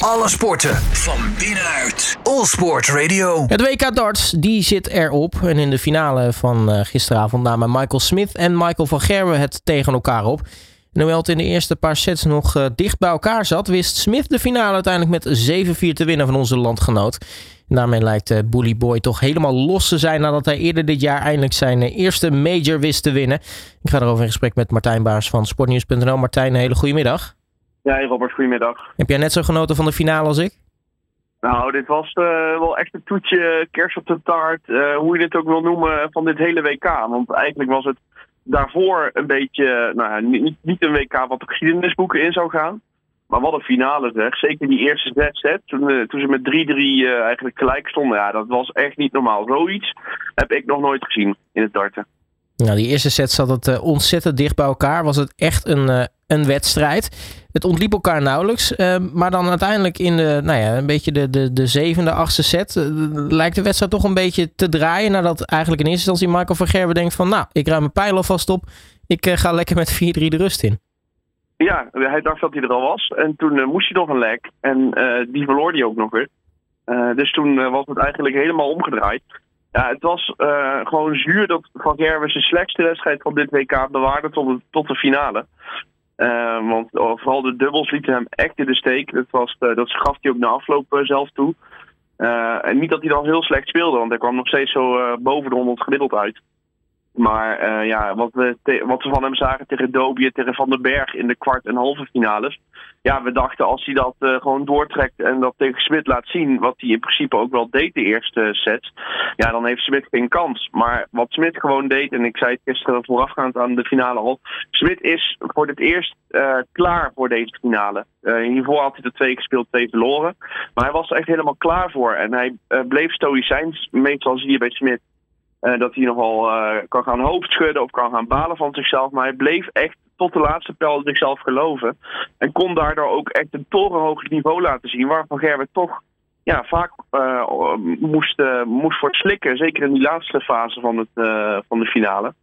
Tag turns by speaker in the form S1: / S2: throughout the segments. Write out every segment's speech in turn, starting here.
S1: Alle sporten van binnenuit. All Sport Radio.
S2: Het WK darts, die zit erop. En in de finale van uh, gisteravond namen Michael Smith en Michael van Gerwen het tegen elkaar op. En hoewel het in de eerste paar sets nog uh, dicht bij elkaar zat, wist Smith de finale uiteindelijk met 7-4 te winnen van onze landgenoot. En daarmee lijkt uh, Bully Boy toch helemaal los te zijn nadat hij eerder dit jaar eindelijk zijn eerste major wist te winnen. Ik ga erover in gesprek met Martijn Baars van sportnieuws.nl. Martijn, een hele goede middag.
S3: Ja, Robert, goedemiddag.
S2: Heb jij net zo genoten van de finale als ik?
S3: Nou, dit was uh, wel echt een toetje, kers op de taart, uh, hoe je het ook wil noemen, van dit hele WK. Want eigenlijk was het daarvoor een beetje, nou niet, niet een WK wat de geschiedenisboeken in zou gaan. Maar wat een finale zeg. Zeker die eerste zes set, toen, uh, toen ze met 3-3 eigenlijk gelijk stonden. Ja, dat was echt niet normaal. Zoiets heb ik nog nooit gezien in het darten.
S2: Nou, die eerste set zat het ontzettend dicht bij elkaar. Was het echt een, een wedstrijd. Het ontliep elkaar nauwelijks. Uh, maar dan uiteindelijk in de, nou ja, een beetje de, de, de zevende, achtste set... lijkt de wedstrijd toch een beetje te draaien... nadat eigenlijk in eerste instantie Michael van Gerwen denkt van... nou, ik ruim mijn pijl alvast op. Ik ga lekker met 4-3 de rust in.
S3: Ja, hij dacht dat hij er al was. En toen moest hij nog een lek. En die verloor hij ook nog weer. dus toen was het eigenlijk helemaal omgedraaid. Ja, het was gewoon zuur dat Van Gerwen zijn slechtste wedstrijd van dit WK bewaarde tot de, tot de finale. Uh, want vooral de dubbels lieten hem echt in de steek. Dat, was, uh, dat gaf hij ook na afloop zelf toe. en niet dat hij dan heel slecht speelde, want hij kwam nog steeds zo boven de 100 gemiddeld uit. Maar uh, ja, wat we, wat we van hem zagen tegen Dobie, tegen Van den Berg in de kwart- en halve finales. Ja, we dachten als hij dat uh, gewoon doortrekt en dat tegen Smit laat zien, wat hij in principe ook wel deed de eerste set. Ja, dan heeft Smit geen kans. Maar wat Smit gewoon deed, en ik zei het gisteren voorafgaand aan de finale al. Smit is voor het eerst uh, klaar voor deze finale. hiervoor had hij er twee gespeeld, twee verloren. Maar hij was er echt helemaal klaar voor. En hij bleef stoïcijns. Meestal zie je bij Smit uh, dat hij nogal uh, kan gaan hoofdschudden of kan gaan balen van zichzelf. Maar hij bleef echt tot de laatste pijl zichzelf geloven. En kon daardoor ook echt een torenhoog niveau laten zien. Waar Van Gerwen toch ja, vaak uh, moest, moest voor slikken. Zeker in die laatste fase van, het, van de finale.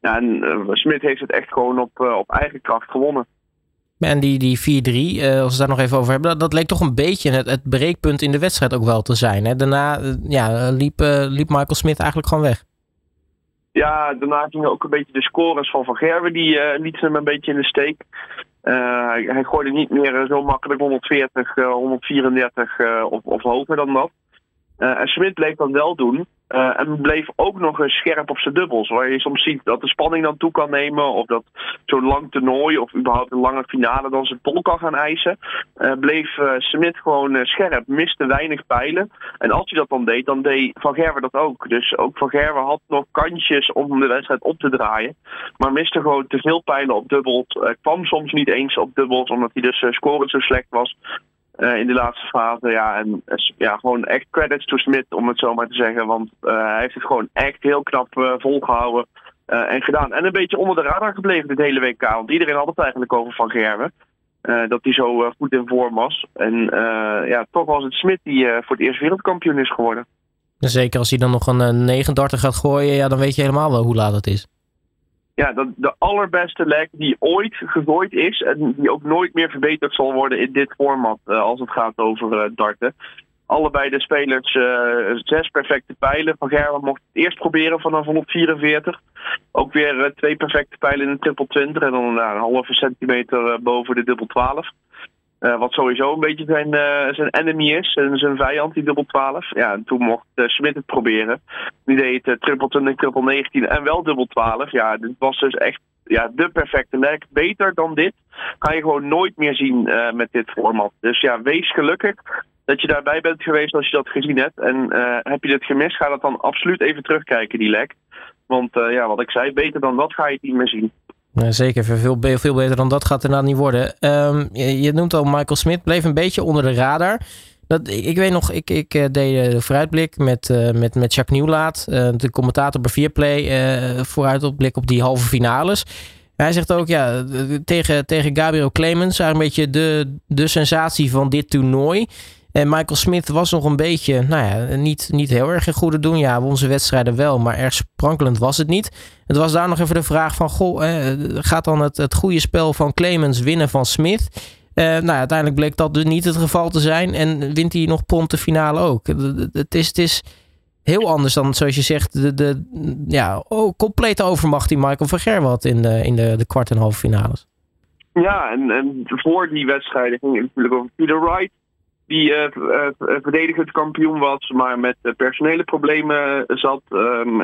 S3: Ja, en Smit heeft het echt gewoon op, op eigen kracht gewonnen.
S2: En die, die 4-3, uh, als we daar nog even over hebben, dat, dat leek toch een beetje het, het breekpunt in de wedstrijd ook wel te zijn. Hè? Daarna ja, liep, liep Michael Smith eigenlijk gewoon weg.
S3: Ja, daarna gingen ook een beetje de scores van Van Gerwen, die lieten hem een beetje in de steek. Hij, hij, gooide niet meer zo makkelijk 140, 134 of, of hoger dan dat. En Smit bleef dat wel doen. Uh, en bleef ook nog eens scherp op zijn dubbels. Waar je soms ziet dat de spanning dan toe kan nemen. Of dat zo'n lang toernooi of überhaupt een lange finale dan zijn tol kan gaan eisen. Uh, bleef uh, Smit gewoon scherp. Miste weinig pijlen. En als hij dat dan deed, dan deed Van Gerwen dat ook. Dus ook Van Gerwen had nog kansjes om de wedstrijd op te draaien. Maar miste gewoon te veel pijlen op dubbels. kwam soms niet eens op dubbels, omdat hij dus scorend zo slecht was. Uh, in de laatste fase. Ja, en ja, gewoon echt credits to Smit, om het zo maar te zeggen. Want uh, hij heeft het gewoon echt heel knap volgehouden en gedaan. En een beetje onder de radar gebleven dit hele WK. Want iedereen had het eigenlijk over Van Gerwen. dat hij zo goed in vorm was. En ja, toch was het Smit die voor het eerst wereldkampioen is geworden.
S2: Zeker als hij dan nog een 39 gaat gooien, ja, dan weet je helemaal wel hoe laat het is
S3: ja, dat de allerbeste lek die ooit gegooid is. En die ook nooit meer verbeterd zal worden in dit format. Uh, als het gaat over uh, darten. Allebei de spelers uh, zes perfecte pijlen. Van Gerwen mocht het eerst proberen vanaf 144. Ook weer twee perfecte pijlen in de triple 20. En dan een halve centimeter boven de dubbel 12. Uh, wat sowieso een beetje zijn, uh, zijn enemy is, en zijn vijand, die dubbel 12. Ja, en toen mocht uh, Smit het proberen. Die deed het triple 20, triple 19 en wel dubbel 12. Ja, dit was dus echt ja, de perfecte lek. Beter dan dit kan je gewoon nooit meer zien met dit format. Dus ja, wees gelukkig dat je daarbij bent geweest als je dat gezien hebt. En heb je dit gemist, ga dat dan absoluut even terugkijken, die lek. Want ja, wat ik zei, beter dan dat ga je het niet meer zien.
S2: Ja, zeker, veel, veel beter dan dat gaat het nou niet worden. Um, je, noemt al Michael Smit, bleef een beetje onder de radar. Dat, ik weet nog, ik, ik deed de vooruitblik met, uh, met, met Jacques Nieuwlaat, de commentator bij Viaplay, uh, vooruitblik op die halve finales. Hij zegt ook, ja, tegen, tegen Gabriel Clemens, een beetje de, de sensatie van dit toernooi. En Michael Smith was nog een beetje, nou ja, niet, niet heel erg in goede doen. Ja, onze wedstrijden wel, maar erg sprankelend was het niet. Het was daar nog even de vraag van, goh, eh, gaat dan het, het goede spel van Clemens winnen van Smith? nou, uiteindelijk bleek dat dus niet het geval te zijn. En wint hij nog prompt de finale ook. Het is, het is heel anders dan, zoals je zegt, de, de ja, oh, complete overmacht die Michael van Gerwen had in de, in de, de kwart- en halve finales.
S3: Ja, en, en voor die wedstrijden ging het natuurlijk over Peter Wright. Die uh, uh, verdedigend kampioen was, maar met personele problemen zat.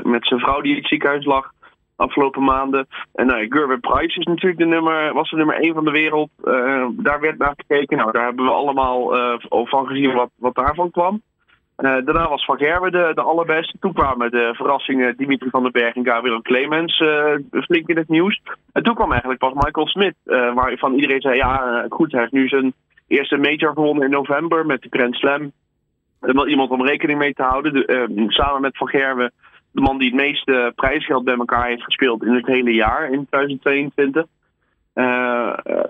S3: met zijn vrouw die in het ziekenhuis lag afgelopen maanden. En nou, Gerben Price is natuurlijk de nummer, was de nummer 1 van de wereld. daar werd naar gekeken. Nou, daar hebben we allemaal van gezien wat, wat daarvan kwam. Daarna was Van Gerwen de, de allerbeste. Toen kwamen de verrassingen Dimitri van den Berg en Gabriel Clemens flink in het nieuws. En toen kwam eigenlijk pas Michael Smith, uh, waarvan iedereen zei: ja, goed, hij heeft nu zijn eerste major gewonnen in november met de Grand Slam. En wel iemand om rekening mee te houden. De, samen met Van Gerwen, de man die het meeste prijsgeld bij elkaar heeft gespeeld in het hele jaar in 2022.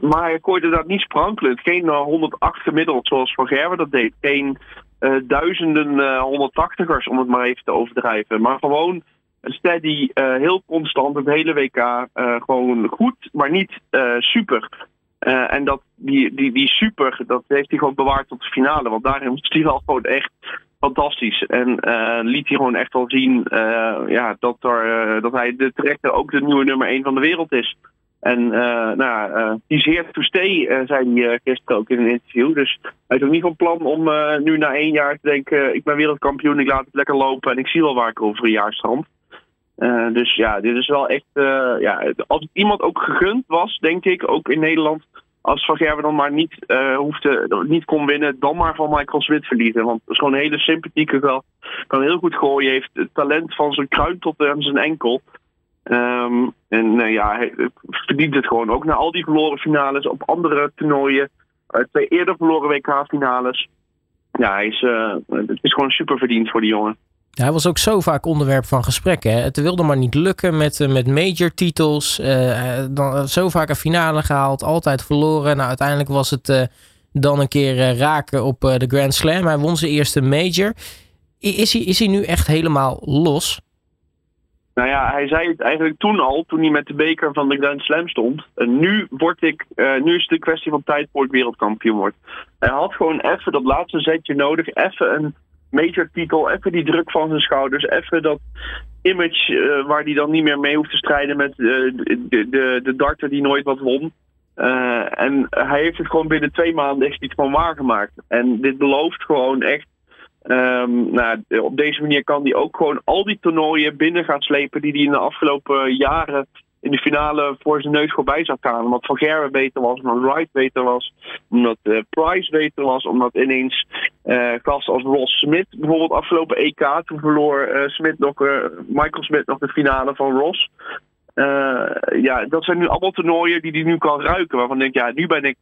S3: maar hij gooide dat niet sprankelend. Geen 108 gemiddeld zoals Van Gerwen dat deed. Geen duizenden uh, 180ers, om het maar even te overdrijven. Maar gewoon steady, heel constant, het hele WK. gewoon goed, maar niet super. En dat, die, die, die super, dat heeft hij gewoon bewaard tot de finale. Want daarin was hij wel gewoon echt fantastisch. En liet hij gewoon echt wel zien ja, dat, er, dat hij de terechte ook de nieuwe nummer 1 van de wereld is. En nou ja, is here to stay, zei hij gisteren ook in een interview. Dus hij is ook niet van plan om nu na één jaar te denken... ik ben wereldkampioen, ik laat het lekker lopen... en ik zie wel waar ik over een jaar strand. Dus ja, dit is wel echt... ja, als iemand ook gegund was, denk ik, ook in Nederland... als Van Gerwen dan maar niet, hoefde, niet kon winnen... dan maar van Michael Smit verliezen. Want het is gewoon een hele sympathieke wel. Kan heel goed gooien, heeft het talent van zijn kruin tot aan zijn enkel... Um, en uh, ja, hij verdient het gewoon ook na al die verloren finales op andere toernooien. Uh, twee eerder verloren WK-finales. Ja, hij is, uh, het is gewoon super verdiend voor die jongen.
S2: Hij was ook zo vaak onderwerp van gesprekken. Het wilde maar niet lukken met, met major titels. dan, zo vaak een finale gehaald, altijd verloren. Nou, uiteindelijk was het dan een keer raken op de Grand Slam. Hij won zijn eerste major. Is hij, is hij nu echt helemaal los?
S3: Nou ja, hij zei het eigenlijk toen al, toen hij met de beker van de Grand Slam stond. Nu, word ik, nu is het een kwestie van tijd voor ik wereldkampioen word. Hij had gewoon even dat laatste zetje nodig. Even een major titel, even die druk van zijn schouders. Even dat image uh, waar hij dan niet meer mee hoeft te strijden met uh, de, de, de darter die nooit wat won. en hij heeft het gewoon binnen twee maanden echt iets van waargemaakt. En dit belooft gewoon echt Um, nou, op deze manier kan hij ook gewoon al die toernooien binnen gaan slepen die hij in de afgelopen jaren in de finale voor zijn neus voorbij zag gaan. Omdat Van Gerwen beter was, omdat Wright beter was, omdat uh, Price beter was, omdat ineens uh, als Ross Smith bijvoorbeeld afgelopen EK, toen verloor uh, Smith nog, Michael Smith nog de finale van Ross. ja, dat zijn nu allemaal toernooien die hij nu kan ruiken, waarvan denk ik, ja, nu ben ik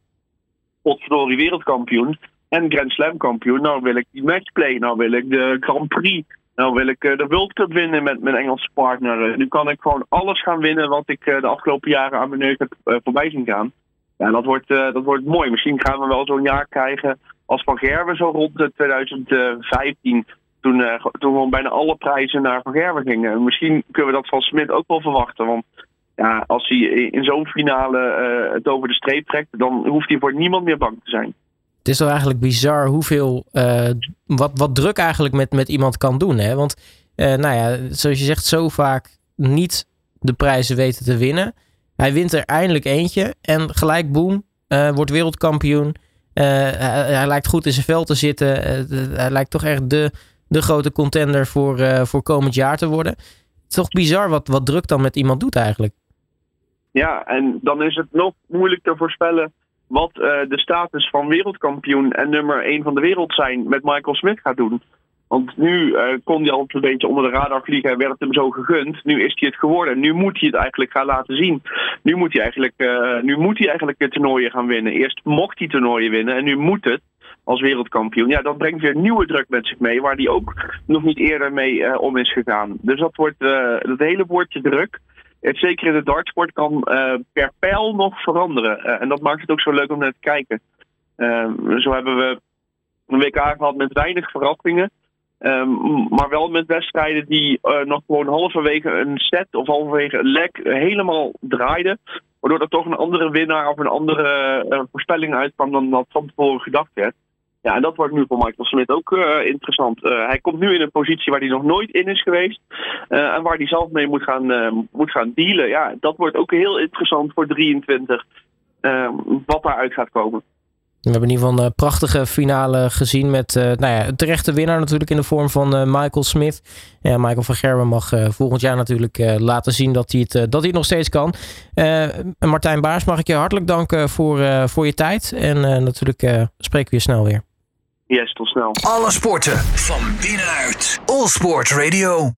S3: potverdorie wereldkampioen en Grand Slam kampioen. Nou wil ik die matchplay, nou wil ik de Grand Prix. Nou wil ik eh, de World Cup winnen met mijn Engelse partner. Nu kan ik gewoon alles gaan winnen wat ik eh, de afgelopen jaren aan mijn neus heb eh, voorbij zien gaan. Ja, dat wordt, dat wordt mooi. Misschien gaan we wel zo'n jaar krijgen als Van Gerwen zo rond 2015. Toen, toen gewoon bijna alle prijzen naar Van Gerwen gingen. Misschien kunnen we dat van Smit ook wel verwachten. Want ja, als hij in zo'n finale het over de streep trekt, dan hoeft hij voor niemand meer bang te zijn
S2: het is toch eigenlijk bizar hoeveel, uh, wat, wat druk eigenlijk met, met iemand kan doen. Hè? Want, uh, nou ja, zoals je zegt, zo vaak niet de prijzen weten te winnen. Hij wint er eindelijk eentje en gelijk boem, uh, wordt wereldkampioen. Hij, hij, lijkt goed in zijn vel te zitten. hij lijkt toch echt de, de grote contender voor, voor komend jaar te worden. Toch bizar wat, wat druk dan met iemand doet eigenlijk.
S3: Ja, en dan is het nog moeilijk te voorspellen wat uh, de status van wereldkampioen en nummer 1 van de wereld zijn met Michael Smith gaat doen. Want nu uh, kon hij al een beetje onder de radar vliegen en werd het hem zo gegund. Nu is hij het geworden. Nu moet hij het eigenlijk gaan laten zien. Nu moet hij eigenlijk, uh, nu moet hij eigenlijk de toernooien gaan winnen. Eerst mocht hij toernooien winnen en nu moet het als wereldkampioen. Ja, dat brengt weer nieuwe druk met zich mee, waar hij ook nog niet eerder mee om is gegaan. Dus dat wordt dat hele woordje druk het, zeker in de dartsport kan uh, per pijl nog veranderen. Uh, en dat maakt het ook zo leuk om naar te kijken. Uh, zo hebben we een WK gehad met weinig verrassingen. maar wel met wedstrijden die nog gewoon halverwege een set of halverwege een lek helemaal draaiden. Waardoor er toch een andere winnaar of een andere voorspelling uitkwam dan dat van tevoren gedacht werd. Ja, en dat wordt nu voor Michael Smith ook interessant. hij komt nu in een positie waar hij nog nooit in is geweest. en waar hij zelf mee moet gaan, moet gaan dealen. Ja, dat wordt ook heel interessant voor 23. wat daaruit gaat komen.
S2: We hebben in ieder geval een prachtige finale gezien met nou ja, terechte winnaar natuurlijk in de vorm van Michael Smith. Ja, Michael van Gerwen mag volgend jaar natuurlijk laten zien dat hij, het, dat hij nog steeds kan. Martijn Baars, mag ik je hartelijk danken voor, voor je tijd. En natuurlijk spreken we je snel weer.
S3: Yes, tot snel.
S1: Alle sporten van binnenuit. All Sport Radio.